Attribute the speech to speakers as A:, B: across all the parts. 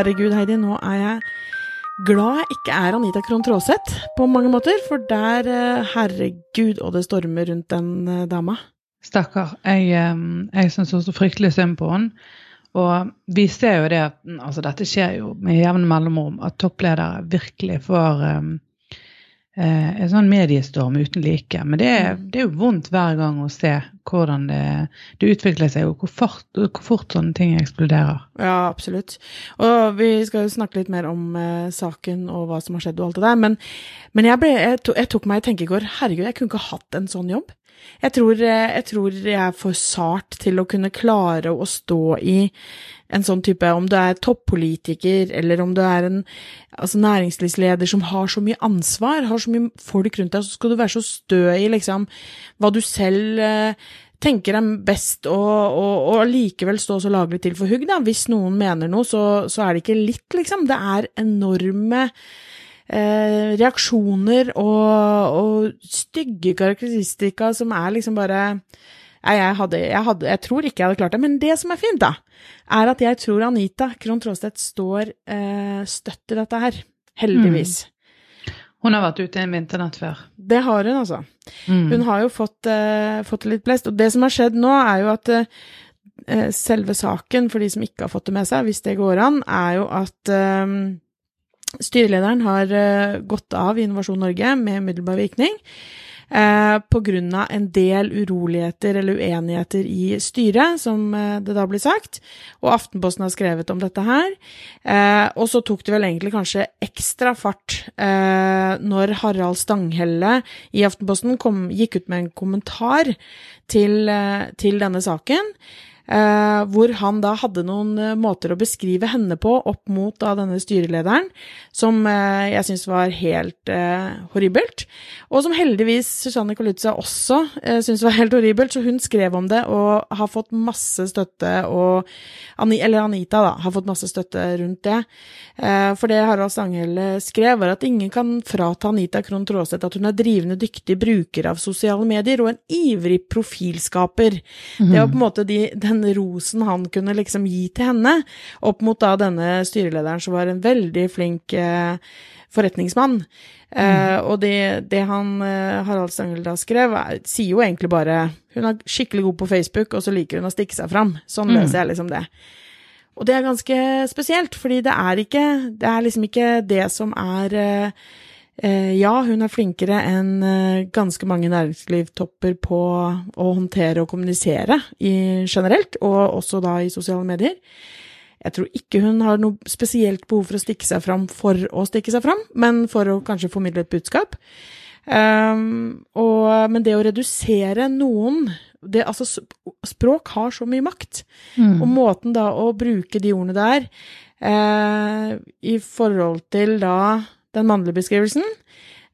A: Herregud, Heidi, nå er jeg glad jeg ikke er Anita Krohn Traaseth på mange måter, for der, eh, herregud, og det stormer rundt den eh, dama.
B: Stakkar. Jeg, jeg syns også fryktelig synd på henne. Og vi ser jo det altså dette skjer jo med jevne mellomrom, at toppledere virkelig får um, en sånn mediestorm uten like. Men det
A: Mm.
B: det er jo vondt hver gang å se hvordan det, det utvikler seg, og hvor fort, hvor fort sånne ting eksploderer.
A: Ja, absolutt. Og vi skal jo snakke litt mer om eh, saken og hva som har skjedd og alt det der, men, men jeg, ble, jeg, to, jeg tok meg i går, herregud, jeg kunne ikke hatt en sånn jobb. Jeg tror, eh, jeg tror jeg er for sart til å kunne klare å stå i en sånn type, om du er toppolitiker, eller om du er en altså næringslivsleder som har så mye ansvar, har så mye folk rundt deg, så skal du være så stø i liksom hva du selv eh, tenker er best, og, og, likevel stå så laglig til for hugg. Hvis noen mener noe, så, så er det ikke litt, liksom. Det er enorme eh, reaksjoner og, og stygge karakteristika som er liksom bare jeg, jeg, hadde, jeg, hadde, jeg tror ikke jeg hadde klart det. Men det som er fint, da, er at jeg tror Anita Krohn Traaseth står eh, støtt i dette her. Heldigvis.
B: Hun har vært ute i en vinternatt før.
A: Det har hun, altså.
B: Mm.
A: Hun har jo fått, eh, fått litt blest. Og det som har skjedd nå, er jo at eh, selve saken, for de som ikke har fått det med seg, hvis det går an, er jo at eh, styrelederen har eh, gått av i Innovasjon Norge med umiddelbar virkning. pga. grunn av en del uroligheter eller uenigheter i styret, som eh, det da blir sagt. Og Aftenposten har skrevet om dette her. Eh, og så tok det vel egentlig kanskje ekstra fart eh, når Harald Stanghelle i Aftenposten kom, gikk ut med en kommentar til, eh, til denne saken. Eh, hvor han da hadde noen uh, måter å beskrive henne på opp mot da denne styrelederen, som uh, jeg syns var helt horribelt. Og som heldigvis Susanne Kolitza også uh, syns var helt horribelt, så hun skrev om det og har fått masse støtte, og eller Anita da, har fått masse støtte rundt det. For det Harald Stanghelle skrev, var at ingen kan frata Anita Krohn Traaseth at hun er drivende dyktig bruker av sosiale medier og en ivrig profilskaper. Det var på en måte de, den rosen han kunne liksom gi til henne, opp mot da denne styrelederen som var en veldig flink eh, forretningsmann. Eh, og det, det han eh, Harald Stangel da skrev, er, sier jo egentlig bare Hun er skikkelig god på Facebook, og så liker hun å stikke seg fram. Sånn leser jeg liksom det. Og det er ganske spesielt, fordi det er ikke Det er liksom ikke det som er eh, eh, Ja, hun er flinkere enn eh, ganske mange næringslivstopper på å håndtere og kommunisere i, generelt, og også da i sosiale medier. Jeg tror ikke hun har noe spesielt behov for å stikke seg fram for å stikke seg fram, men for å kanskje formidle et budskap. Um, og, men det å redusere noen det, altså, Språk har så mye makt.
B: Mm.
A: Og måten da å bruke de ordene der eh, i forhold til da den mannlige beskrivelsen,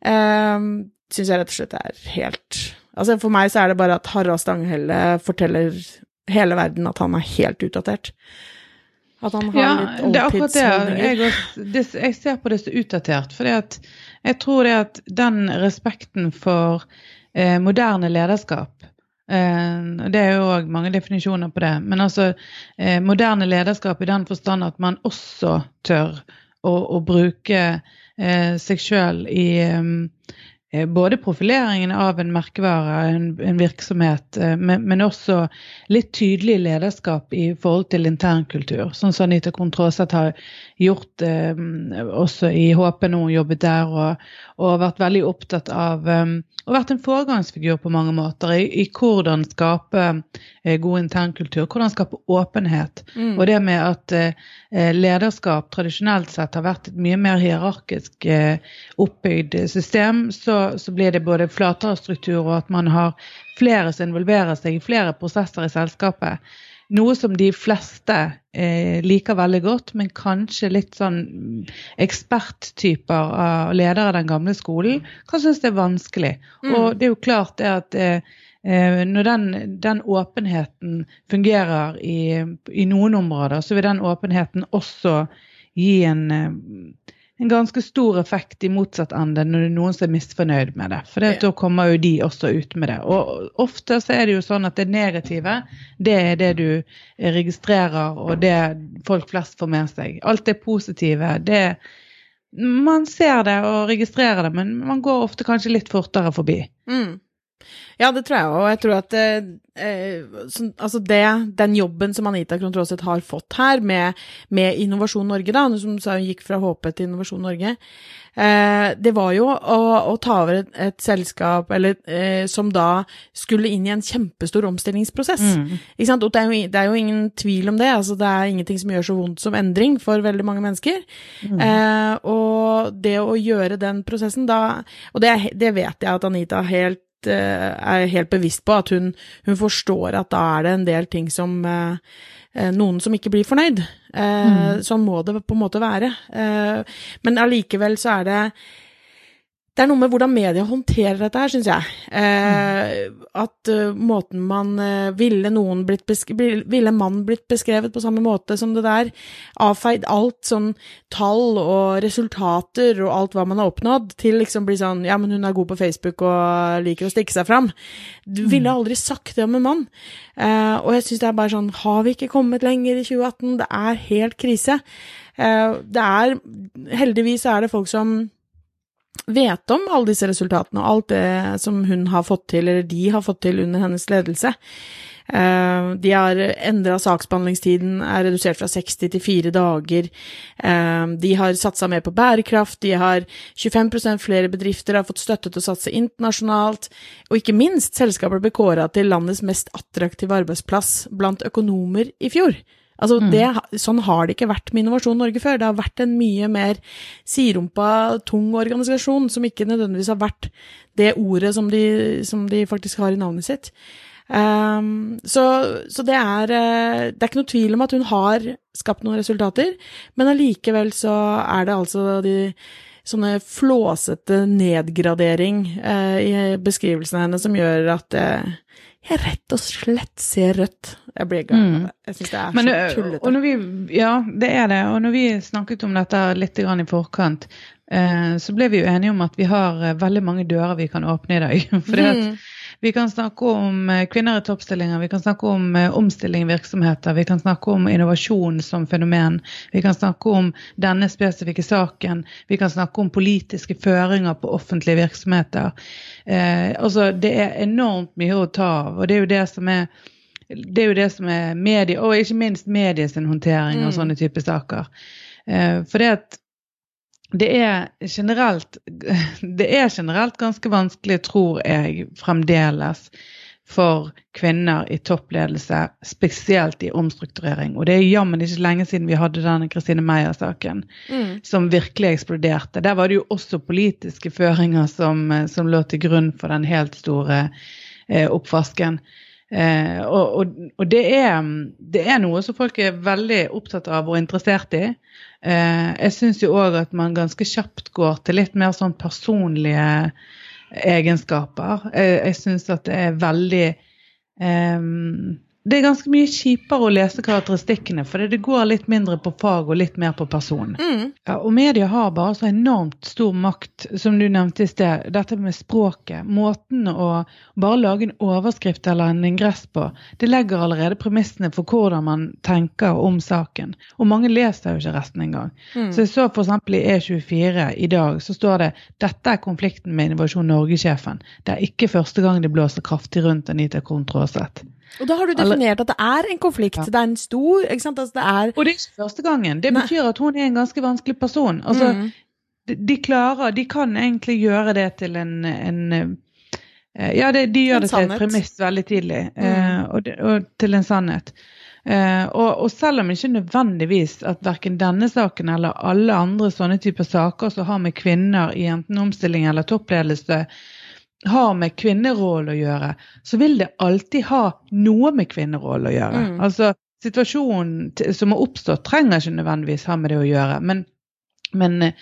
A: eh, syns jeg rett og slett er helt Altså For meg så er det bare at Harald Stanghelle forteller hele verden at han er helt utdatert. At han har
B: Ja,
A: litt
B: det er akkurat det.
A: oldtidsholdninger.
B: Jeg, også, jeg ser på det som utdatert. For jeg tror det at den respekten for eh, moderne lederskap eh, Det er jo òg mange definisjoner på det. Men altså eh, moderne lederskap i den forstand at man også tør å, å bruke seg sjøl i eh, både profileringen av en merkevare, en, en virksomhet, eh, men, men også litt tydelig lederskap i forhold til internkultur. Sånn som Anita Krohn har gjort eh, også i HP nå, jobbet der, og, og vært veldig opptatt av um, og vært en foregangsfigur på mange måter i, i hvordan skape eh, god internkultur, hvordan skape åpenhet.
A: Mm.
B: Og det med at eh, lederskap tradisjonelt sett har vært et mye mer hierarkisk eh, oppbygd system, så, så blir det både flatere struktur og at man har flere som involverer seg i flere prosesser i selskapet. Noe som de fleste eh, liker veldig godt, men kanskje litt sånn eksperttyper av ledere av den gamle skolen kan synes det er vanskelig.
A: Mm.
B: Og det er jo klart det at eh, eh, når den, den åpenheten fungerer i, i noen områder, så vil den åpenheten også gi en, eh, en ganske stor effekt i motsatt ende når det er noen som er misfornøyd med det. For da kommer jo de også ut med det. Og ofte så er det jo sånn at det negative, det er det du registrerer, og det folk flest får med seg. Alt det positive, det Man ser det og registrerer det, men man går ofte kanskje litt fortere forbi.
A: Mm. Ja, det tror jeg òg. Jeg tror at eh, eh så, altså det, den jobben som Anita Krohn Traaseth har fått her, med, med, Innovasjon Norge, da, som sa hun gikk fra HP til Innovasjon Norge, eh, det var jo å, å ta over et, et selskap eller, eh, som da skulle inn i en kjempestor omstillingsprosess. Mm. Ikke sant? Og det er, jo, det er, jo, ingen tvil om det. Altså, det er ingenting som gjør så vondt som endring for veldig mange mennesker. Mm. Eh, og det å gjøre den prosessen da Og det, det vet jeg at Anita helt Eh, er helt bevisst på at hun, hun, forstår at da er det en del ting som eh, eh, Noen som ikke blir fornøyd. Mm. Sånn må det på en måte være. Men allikevel så er det det er noe med hvordan media håndterer dette her, syns jeg. Eh, at uh, måten man uh, Ville noen blitt Ville mann blitt beskrevet på samme måte som det der? Avfeid alt sånn tall og resultater og alt hva man har oppnådd, til liksom bli sånn Ja, men hun er god på Facebook og liker å stikke seg fram. Du mm. ville aldri sagt det om en mann. Eh, og jeg syns det er bare sånn Har vi ikke kommet lenger i 2018? Det er helt krise. det er Heldigvis er det folk som vet om alle disse resultatene og alt det som hun har fått til, eller de har fått til under hennes ledelse. Eh, de har endra saksbehandlingstiden, er redusert fra 60 til 4 dager. Eh, de har satsa mer på bærekraft, de har 25 flere bedrifter har fått støtte til å satse internasjonalt, og ikke minst, selskapet ble kåra til landets mest attraktive arbeidsplass blant økonomer i fjor. Altså, mm. det, sånn har det ikke vært med Innovasjon Norge før. Det har vært en mye mer sidrumpa, tung organisasjon som ikke nødvendigvis har vært det ordet som de, som de faktisk har i navnet sitt. Um, så, så det, er, eh, det er ikke noe tvil om at hun har skapt noen resultater, men allikevel så er det altså de sånne flåsete nedgradering eh, i beskrivelsene hennes som gjør at uh, jeg rett og slett ser rødt. Jeg blir gal mm. Jeg syns det er Men, så tullete.
B: Vi, ja, det er det. Og når vi snakket om dette litt i forkant, eh, så ble vi jo enige om at vi har eh, veldig mange dører vi kan åpne i dag. For mm. Vi kan snakke om eh, kvinner i toppstillinger, vi kan snakke om eh, omstilling i virksomheter, vi kan snakke om innovasjon som fenomen, vi kan snakke om denne spesifikke saken, vi kan snakke om politiske føringer på offentlige virksomheter. Eh, altså, det er enormt mye å ta av, og det er jo det som er det er jo det som er medie, og ikke minst medies håndtering av mm. sånne typer saker. Eh, for det at det er, generelt, det er generelt ganske vanskelig, tror jeg, fremdeles for kvinner i toppledelse, spesielt i omstrukturering. Og det er jammen ikke lenge siden vi hadde denne Kristine Meyer-saken, mm. som virkelig eksploderte. Der var det jo også politiske føringer som, som lå til grunn for den helt store eh, oppvasken. Eh, og, og, og det, er, det, er, noe som folk er veldig opptatt av og interessert i. Eh, jeg syns jo òg at man ganske kjapt går til litt mer sånn personlige egenskaper. Jeg, jeg syns at det er veldig eh, det er ganske mye kjipere å lese karakteristikkene, for det går litt mindre på fag og litt mer på person. Mm. Ja, og media har bare så enormt stor makt, som du nevnte i sted. Dette med språket. Måten å bare lage en overskrift eller en ingress på, det legger allerede premissene for hvordan man tenker om saken. Og mange leser jo ikke resten engang. Mm. Så jeg så f.eks. i E24 i dag, så står det dette er konflikten med Innovasjon Norge-sjefen. Det er ikke første gang det blåser kraftig rundt Anita Krohn Traaseth.
A: Og da har du definert at det er en konflikt. Ja. Det er en stor ikke sant? Altså, det er...
B: Og det er ikke første gangen. Det betyr Nei. at hun er en ganske vanskelig person. Altså, mm. de, de, klarer De kan egentlig gjøre det til en, en uh, Ja, det, de gjør en det til et premiss veldig tidlig. Mm. og, de, og, til en sannhet. Uh, og, og, selv om ikke nødvendigvis at verken denne saken eller alle andre sånne typer saker som har med kvinner i enten omstilling eller toppledelse har med kvinnerollen å gjøre, så vil det alltid ha noe med kvinnerollen å gjøre. Mm. Altså, Situasjonen som har oppstått, trenger ikke nødvendigvis ha med det å gjøre. Men, men eh,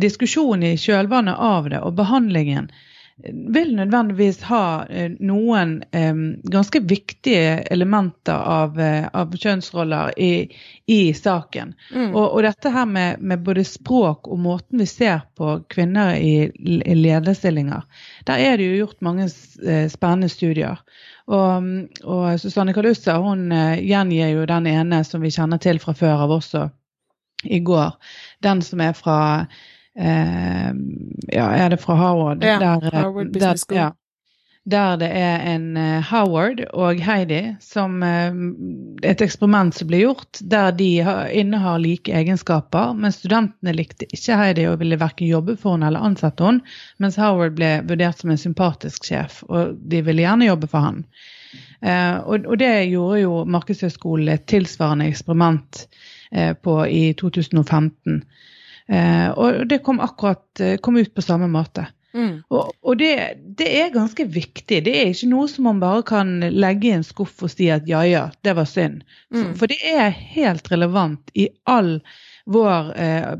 B: diskusjonen i kjølvannet av det og behandlingen, vil nødvendigvis ha eh, noen um, ganske viktige elementer av, eh, av kjønnsroller i, i saken.
A: Mm.
B: Og, og, dette her med, med, både språk og måten vi ser på kvinner i, i lederstillinger, der er det jo gjort mange spennende studier. Og, og Susanne Kalussa hun gjengir jo den ene som vi kjenner til fra før av også i går. Den som er fra eh, Ja, er det fra Howard?
A: Ja,
B: der,
A: Howard Business School.
B: Ja, der det er en uh, Howard og Heidi som uh, Et eksperiment som ble gjort der de innehar like egenskaper, men studentene likte ikke Heidi og ville verken jobbe for henne eller ansette henne, mens Howard ble vurdert som en sympatisk sjef, og de ville gjerne jobbe for han. Og, og, det gjorde jo Markedshøgskolen et tilsvarende eksperiment på i 2015. og det kom akkurat kom ut på samme måte. Mm. Og, og det, det, er ganske viktig. Det er ikke noe som man bare kan legge i en skuff og si at ja ja, det var synd. Mm. For, det er helt relevant i all vår, eh,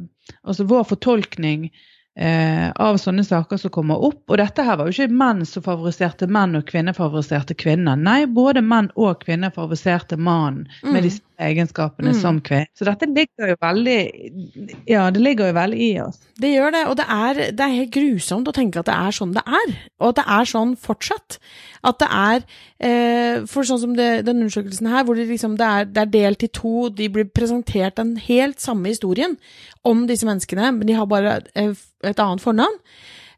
B: altså vår fortolkning eh, av sånne saker som kommer opp. Og dette her var jo ikke menn som favoriserte menn og kvinner favoriserte kvinner. Nei, både menn og kvinner favoriserte mannen mm. med disse egenskapene mm. som kvinne. Så dette ligger jo veldig Ja, det ligger jo veldig i oss.
A: Det gjør det, og det er, det er helt grusomt å tenke at det er sånn det er. Og at det er sånn fortsatt. At det er eh, For sånn som det, den undersøkelsen her, hvor det, liksom, det, er, det er delt i to, de blir presentert den helt samme historien om disse menneskene, men de har bare eh, et annet fornavn.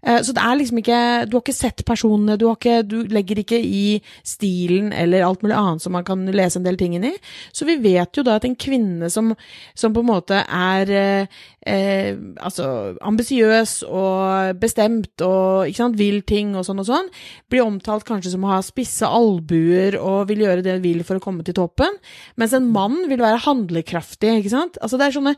A: Eh, så det er liksom ikke Du har ikke sett personene, du, ikke, du, legger ikke i stilen eller alt mulig annet som man kan lese en del ting inn i. Så vi vet jo da at en kvinne som, som på en måte er eh, eh, altså ambisiøs og bestemt og sant, vil ting og sånn og sånn, blir omtalt kanskje som å ha spisse albuer og vil gjøre det hun vil for å komme til toppen, mens en mann vil være handlekraftig, ikke sant. Altså det er sånne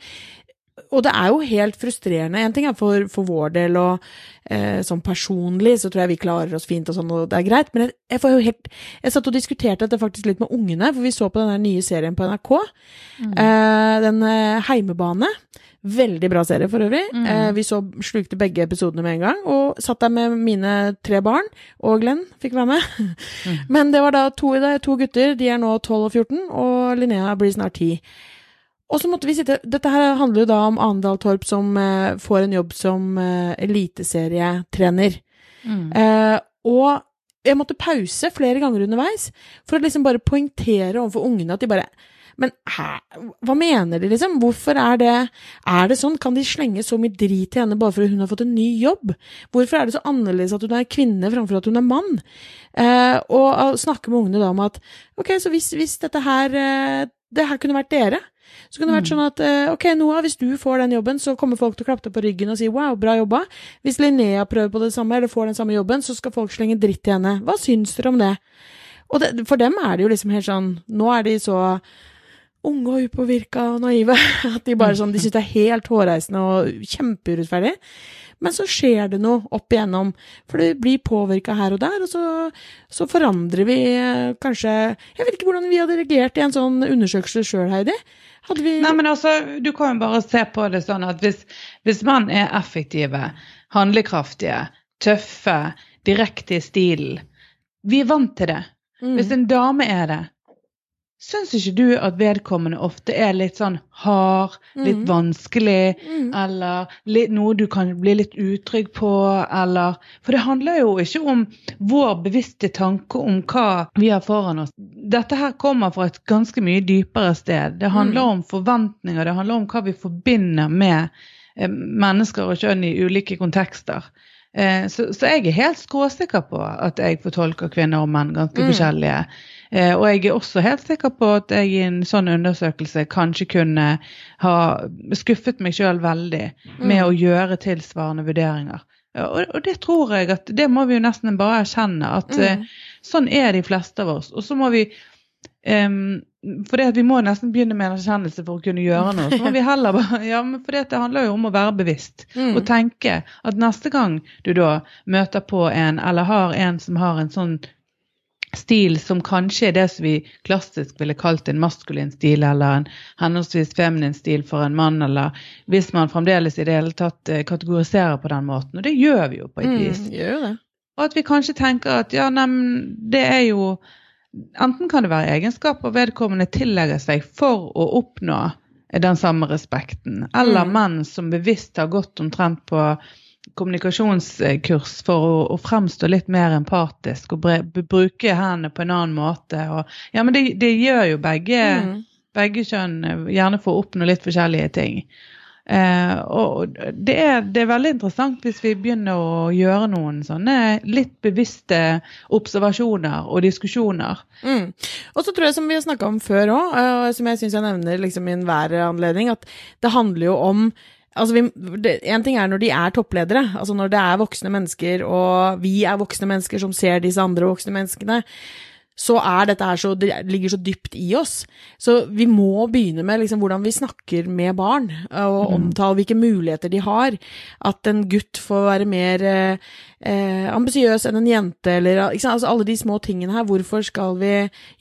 A: og det er jo helt frustrerende. En ting er for, for vår del, og eh, sånn personlig så tror jeg vi klarer oss fint og sånn, og det er greit, men jeg, jeg får jo helt Jeg satt og diskuterte dette faktisk litt med ungene, for vi så på den nye serien på NRK. Mm. Eh, den eh, Heimebane. Veldig bra serie for øvrig. Mm. Eh, vi så slukte begge episodene med en gang, og satt der med mine tre barn, og Glenn fikk være med. Mm. Men det var da to, to gutter, de er nå 12 og 14, og Linnea blir snart 10. Og så måtte vi sitte Dette her handler jo da om Andal Torp som eh, får en jobb som eh, eliteserietrener. Mm. Eh, og jeg måtte pause flere ganger underveis for å liksom bare poengtere overfor ungene at de bare men hæ, hva mener de, liksom? Hvorfor er det Er det sånn? Kan de slenge så mye drit til henne bare fordi hun har fått en ny jobb? Hvorfor er det så annerledes at hun er kvinne framfor at hun er mann? Eh, og, og snakke med ungene da om at ok, så hvis, hvis dette her eh, Det her kunne vært dere, så kunne det vært mm. sånn at eh, ok, Noah, hvis du får den jobben, så kommer folk til å klappe deg på ryggen og si wow, bra jobba. Hvis Linnea prøver på det samme, eller får den samme jobben, så skal folk slenge dritt til henne. Hva syns dere om det? Og det, for dem er det jo liksom helt sånn Nå er de så unge og upåvirka og naive at de bare sånn, de syns det er helt hårreisende og kjempeurettferdig. Men så skjer det noe opp igjennom, for det blir påvirka her og der, og så, så, forandrer vi eh, kanskje Jeg vet ikke hvordan vi hadde reagert i en sånn undersøkelse sjøl, Heidi.
B: Hadde vi Nei, men altså, du kan jo bare se på det sånn at hvis, hvis man er effektive, handlekraftige, tøffe, direkte i stilen Vi er vant til det. Mm. Hvis en dame er det, Syns ikke du at vedkommende ofte er litt sånn hard, litt mm. vanskelig, mm. eller litt, noe du kan bli litt utrygg på, eller For det handler jo ikke om vår bevisste tanke om hva vi har foran oss. Dette her kommer fra et ganske mye dypere sted. Det handler mm. om forventninger, det handler om hva vi forbinder med eh, mennesker og kjønn i ulike kontekster. Eh, så, så, jeg er helt skråsikker på at jeg fortolker kvinner og menn ganske mm. forskjellige. Eh, og jeg er også helt sikker på at jeg i en sånn undersøkelse kanskje kunne ha skuffet meg sjøl veldig med mm. å gjøre tilsvarende vurderinger. Og, og, det tror jeg at det må vi jo nesten bare erkjenne, at mm. uh, sånn er de fleste av oss. Og så må vi um, for det at Vi må nesten begynne med en erkjennelse for å kunne gjøre noe. Så må vi heller bare, ja, men for det handler jo om å være bevisst mm. og tenke at neste gang du da møter på en eller har en som har en sånn stil som kanskje er det som vi klassisk ville kalt en maskulin stil, eller en henholdsvis feminin stil for en mann, eller hvis man fremdeles i det hele tatt eh, kategoriserer på den måten. Og det gjør vi jo på et
A: mm,
B: vis.
A: det.
B: Og at vi kanskje tenker at ja, neimen, det er jo Enten kan det være egenskaper vedkommende tillegger seg for å oppnå den samme respekten, eller
A: Mm.
B: menn som bevisst har gått omtrent på kommunikasjonskurs for å, å fremstå litt mer empatisk og bruke hendene på en annen måte. Og, ja, men det, det gjør jo begge,
A: Mm.
B: begge kjønn, eh, gjerne for å oppnå litt forskjellige ting. Eh, og det er, det er veldig interessant hvis vi begynner å gjøre noen sånne litt bevisste observasjoner og diskusjoner.
A: Mm. Og så tror jeg, som vi har snakka om før òg, og som jeg syns jeg nevner liksom i enhver anledning, at det handler jo om Altså vi, en ting er når de er toppledere, altså når det er voksne mennesker, og vi er voksne mennesker som ser disse andre voksne menneskene, så er dette her så Det ligger så dypt i oss. Så vi må begynne med liksom hvordan vi snakker med barn, og omtale hvilke muligheter de har. At en gutt får være mer eh, eh, ambisiøs enn en jente, eller? Altså, alle de små tingene her. Hvorfor skal vi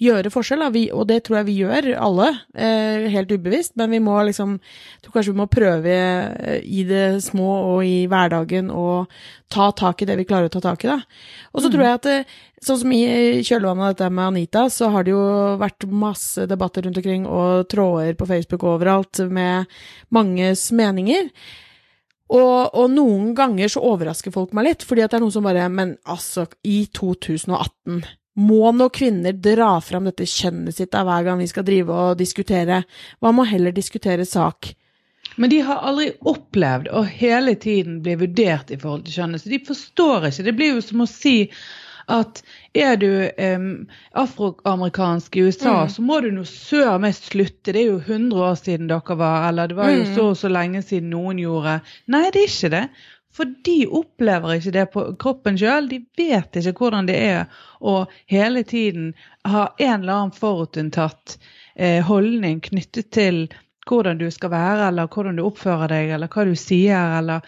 A: gjøre forskjell? Vi, og det tror jeg vi gjør, alle, eh, helt ubevisst, men vi må liksom jeg tror kanskje vi må prøve eh, i det små og i hverdagen å ta tak i det vi klarer å ta tak i, da. Og så tror jeg at eh, Sånn som i kjølvannet av dette med Anita, så har det jo vært masse debatter rundt omkring og tråder på Facebook overalt med manges meninger. Og, og noen ganger så overrasker folk meg litt, fordi at det er noen som bare Men altså, i 2018 må nå kvinner dra fram dette kjønnet sitt av hver gang vi skal drive og diskutere? Hva må heller diskutere sak?
B: Men de har aldri opplevd å hele tiden bli vurdert i forhold til kjønnet, så de forstår ikke. Det blir jo som å si at er du um, afroamerikansk i USA,
A: Mm.
B: så må du nå sør meg slutte. Det er jo 100 år siden dere var, eller det var jo
A: Mm.
B: så og så lenge siden noen gjorde. Nei, det er ikke det. For de opplever ikke det på kroppen sjøl. De vet ikke hvordan det er å hele tiden ha en eller annen forutinntatt eh, holdning knyttet til hvordan du skal være, eller hvordan du oppfører deg, eller hva du sier, eller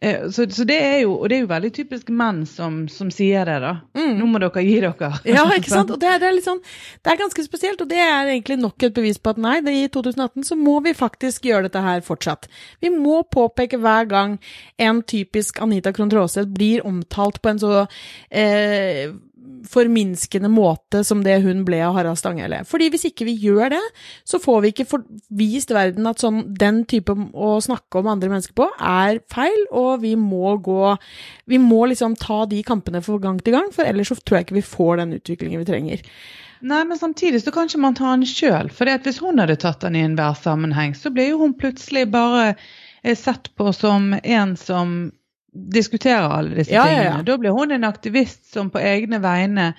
B: så, så det er jo, og det er jo veldig typisk menn som, som sier det, da.
A: Mm.
B: Nå må dere gi dere.
A: Ja, ikke sant? Og det det er litt sånn Det er ganske spesielt, og det er egentlig nok et bevis på at nei, det, i 2018 så må vi faktisk gjøre dette her fortsatt. Vi må påpeke hver gang en typisk Anita Krohn Traaseth blir omtalt på en så eh, forminskende måte som det hun ble av Harald Stanghelle. Fordi hvis ikke vi gjør det, så får vi ikke vist verden at sånn, den type å snakke om andre mennesker på er feil, og vi må gå Vi må liksom ta de kampene for gang til gang, for ellers så tror jeg ikke vi får den utviklingen vi trenger.
B: Nei, men samtidig så kan ikke man ta den sjøl. For hvis hun hadde tatt den i enhver sammenheng, så blir jo hun plutselig bare eh, sett på som en som diskuterer alle disse
A: Ja, ja, ja.
B: tingene. Da blir hun en aktivist som på egne vegne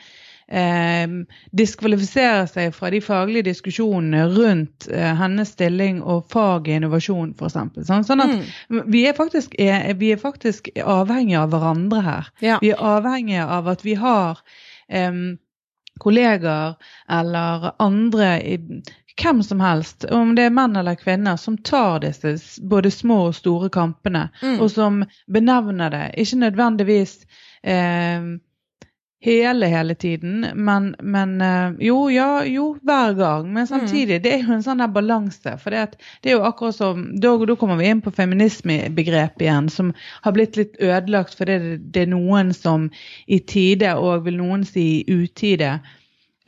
B: eh, diskvalifiserer seg fra de faglige diskusjonene rundt eh, hennes stilling og fag i innovasjon, f.eks. Sånn, sånn at
A: Mm.
B: vi, er faktisk, er, vi er faktisk avhengige av hverandre her.
A: Ja.
B: Vi er avhengige av at vi har eh, kollegaer eller andre, i, hvem som helst, om det er menn eller kvinner, som tar disse både små og store kampene,
A: Mm.
B: og som benevner det. Ikke nødvendigvis eh, hele, hele tiden, men, men eh, jo, ja, jo, hver gang. Men samtidig, det er jo en sånn der balanse. For det, det er jo akkurat som Da, da kommer vi inn på feminismebegrepet igjen, som har blitt litt ødelagt fordi det, det er noen som i tide, og vil noen si utide,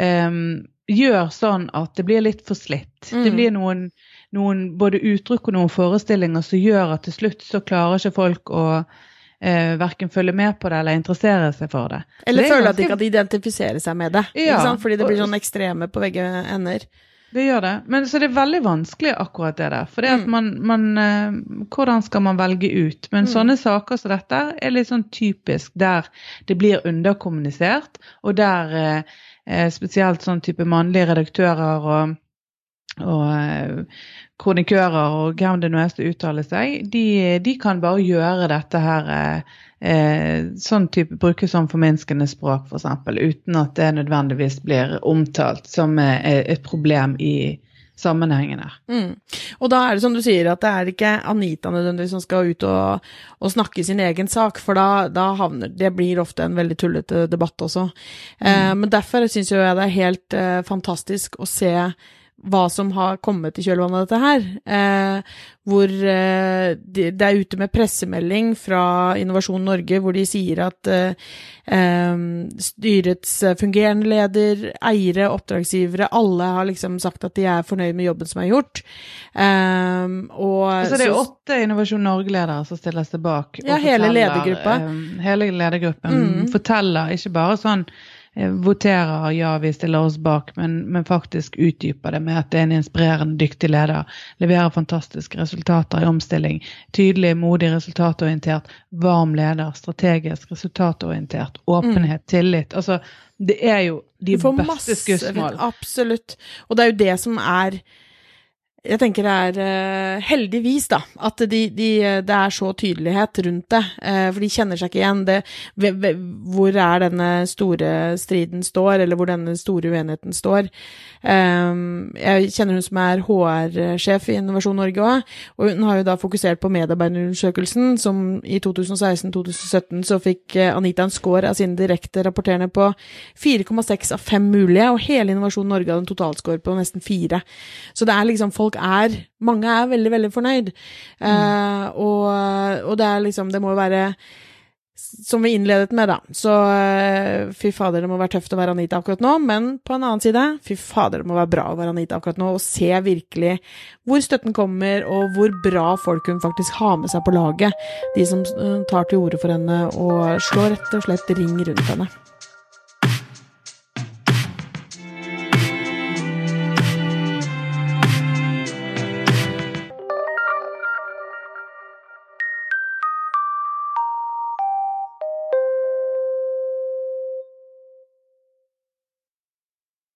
B: em, gjør sånn at det blir litt for slitt. Det
A: Mm.
B: blir noen, noen både uttrykk og noen forestillinger som gjør at til slutt så klarer ikke folk å eh, verken følge med på det eller interessere seg for det.
A: Eller
B: det er
A: føle at de kan identifisere seg med det.
B: Ja?
A: Fordi det blir sånn ekstreme på begge ender.
B: Det gjør det. Men så det er veldig vanskelig akkurat det der. For det at
A: Mm.
B: man, man eh, Hvordan skal man velge ut? Men
A: Mm.
B: sånne saker som dette er litt sånn typisk der det blir underkommunisert, og der eh, eh, spesielt sånn type mannlige redaktører og og kronikører og hvem det nå er som uttaler seg, de, de kan bare gjøre dette her eh, eh, sånn type Bruke sånn forminskende språk, f.eks., uten at det nødvendigvis blir omtalt som eh, et problem i sammenhengen her.
A: Mm. Og da er det som du sier, at det er ikke Anita nødvendigvis som skal ut og, og snakke sin egen sak, for da, da havner Det blir ofte en veldig tullete debatt også. Eh, men derfor syns jeg det er helt eh, fantastisk å se hva som har kommet i kjølvannet av dette her. Eh, hvor eh, de, det er ute med pressemelding fra Innovasjon Norge hvor de sier at eh, eh styrets fungerende leder, eiere, oppdragsgivere, alle har liksom sagt at de er fornøyd med jobben som er gjort.
B: Eh, og, så det er åtte Innovasjon Norge-ledere som stiller seg bak?
A: Ja, hele ledergruppa.
B: Eh, hele ledergruppen mm. forteller, ikke bare sånn voterer ja, vi stiller oss bak, men, men, faktisk utdyper det med at det er en inspirerende, dyktig leder. Leverer fantastiske resultater i omstilling. Tydelig, modig, resultatorientert. Varm leder. Strategisk, resultatorientert. Åpenhet, mm. tillit. Altså, det er jo de beste skussmål.
A: Absolutt. Og det er jo det som er jeg tenker det er uh, heldigvis, da, at de, de, det er så tydelighet rundt det. Uh, for de kjenner seg ikke igjen. Det, hvor er denne store striden står, eller hvor denne store uenigheten står. Um, jeg kjenner hun som er HR-sjef i Innovasjon Norge òg, og hun har jo da fokusert på medarbeiderundersøkelsen, som i 2016-2017 så fikk Anita en score av sine direkte rapporterende på 4,6 av 5 mulige, og hele Innovasjon Norge hadde en totalscore på nesten 4. Så det er liksom folk folk er Mange er veldig, veldig fornøyd. Mm. Uh, og, og, det er liksom Det må jo være som vi innledet med, da. Så uh, fy fader, det må være tøft å være Anita akkurat nå. Men på en annen side, fy fader, det må være bra å være Anita akkurat nå. Og se virkelig hvor støtten kommer, og hvor bra folk hun faktisk har med seg på laget. De som uh, tar til orde for henne og slår rett og slett ring rundt henne.